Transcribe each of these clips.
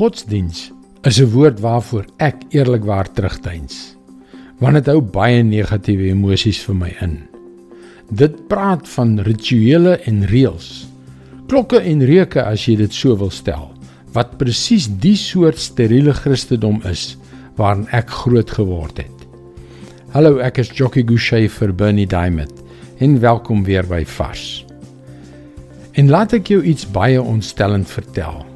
Godsdiens is 'n woord waarvoor ek eerlikwaar terugdeins. Want dit hou baie negatiewe emosies vir my in. Dit praat van rituele en reëls. Klokke en reuke as jy dit so wil stel, wat presies die soort steriele Christendom is waarin ek groot geword het. Hallo, ek is Jockey Gouchee vir Bernie Diamond en welkom weer by Vars. En laat ek jou iets baie ontstellend vertel.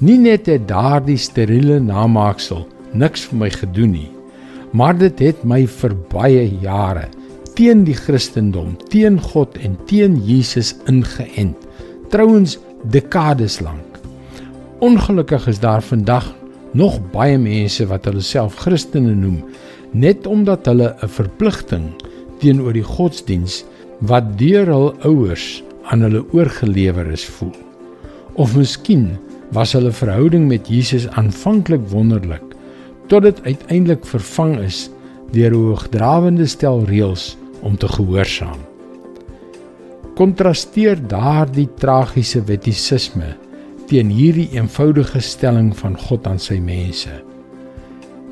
Nie net het daardie steriele namaaksel niks vir my gedoen nie, maar dit het my vir baie jare teen die Christendom, teen God en teen Jesus ingeënt. Trouwens dekades lank. Ongelukkig is daar vandag nog baie mense wat hulle self Christene noem net omdat hulle 'n verpligting teenoor die godsdiens wat deur hul ouers aan hulle oorgelewer is voel. Of miskien was hulle verhouding met Jesus aanvanklik wonderlik tot dit uiteindelik vervang is deur 'n hoogdrawende stel reëls om te gehoorsaam. Kontrasteer daardie tragiese wettisisme teen hierdie eenvoudige stelling van God aan sy mense.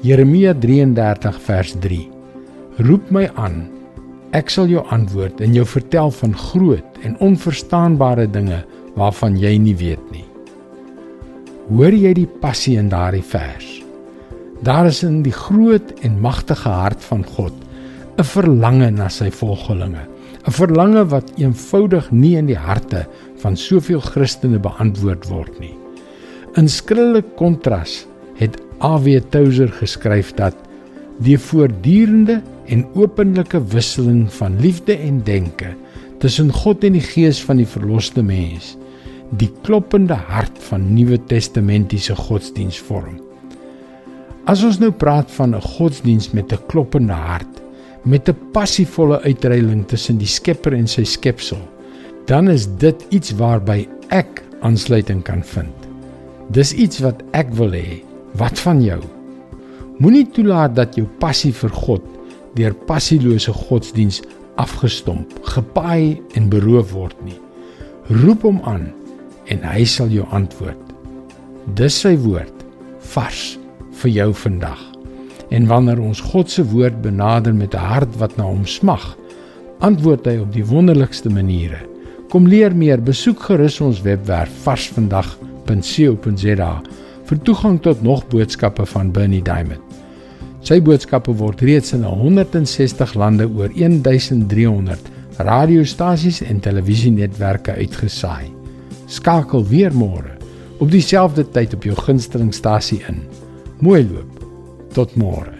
Jeremia 33 vers 3. Roep my aan. Ek sal jou antwoord en jou vertel van groot en onverstaanbare dinge waarvan jy nie weet nie. Hoor jy die passie in daardie vers? Daar is in die groot en magtige hart van God 'n verlange na sy volgelinge, 'n verlange wat eenvoudig nie in die harte van soveel Christene beantwoord word nie. In skrille kontras het A.W. Tozer geskryf dat die voortdurende en openlike wisseling van liefde en denke tussen God en die gees van die verloste mens die kloppende hart van Nuwe Testamentiese godsdiens vorm. As ons nou praat van 'n godsdiens met 'n kloppende hart, met 'n passievolle uitreiling tussen die Skepper en sy skepsel, dan is dit iets waarby ek aansluiting kan vind. Dis iets wat ek wil hê. Wat van jou? Moenie toelaat dat jou passie vir God deur passielose godsdiens afgestomp, gepaai en beroof word nie. Roep hom aan en hy sal jou antwoord. Dis sy woord vars vir jou vandag. En wanneer ons God se woord benader met 'n hart wat na hom smag, antwoord hy op die wonderlikste maniere. Kom leer meer, besoek gerus ons webwerf varsvandag.co.za vir toegang tot nog boodskappe van Bernie Diamond. Sy boodskappe word reeds in 160 lande oor 1300 radiostasies en televisienetwerke uitgesaai. Skakel weer môre op dieselfde tyd op jou gunstelingstasie in. Mooi loop. Tot môre.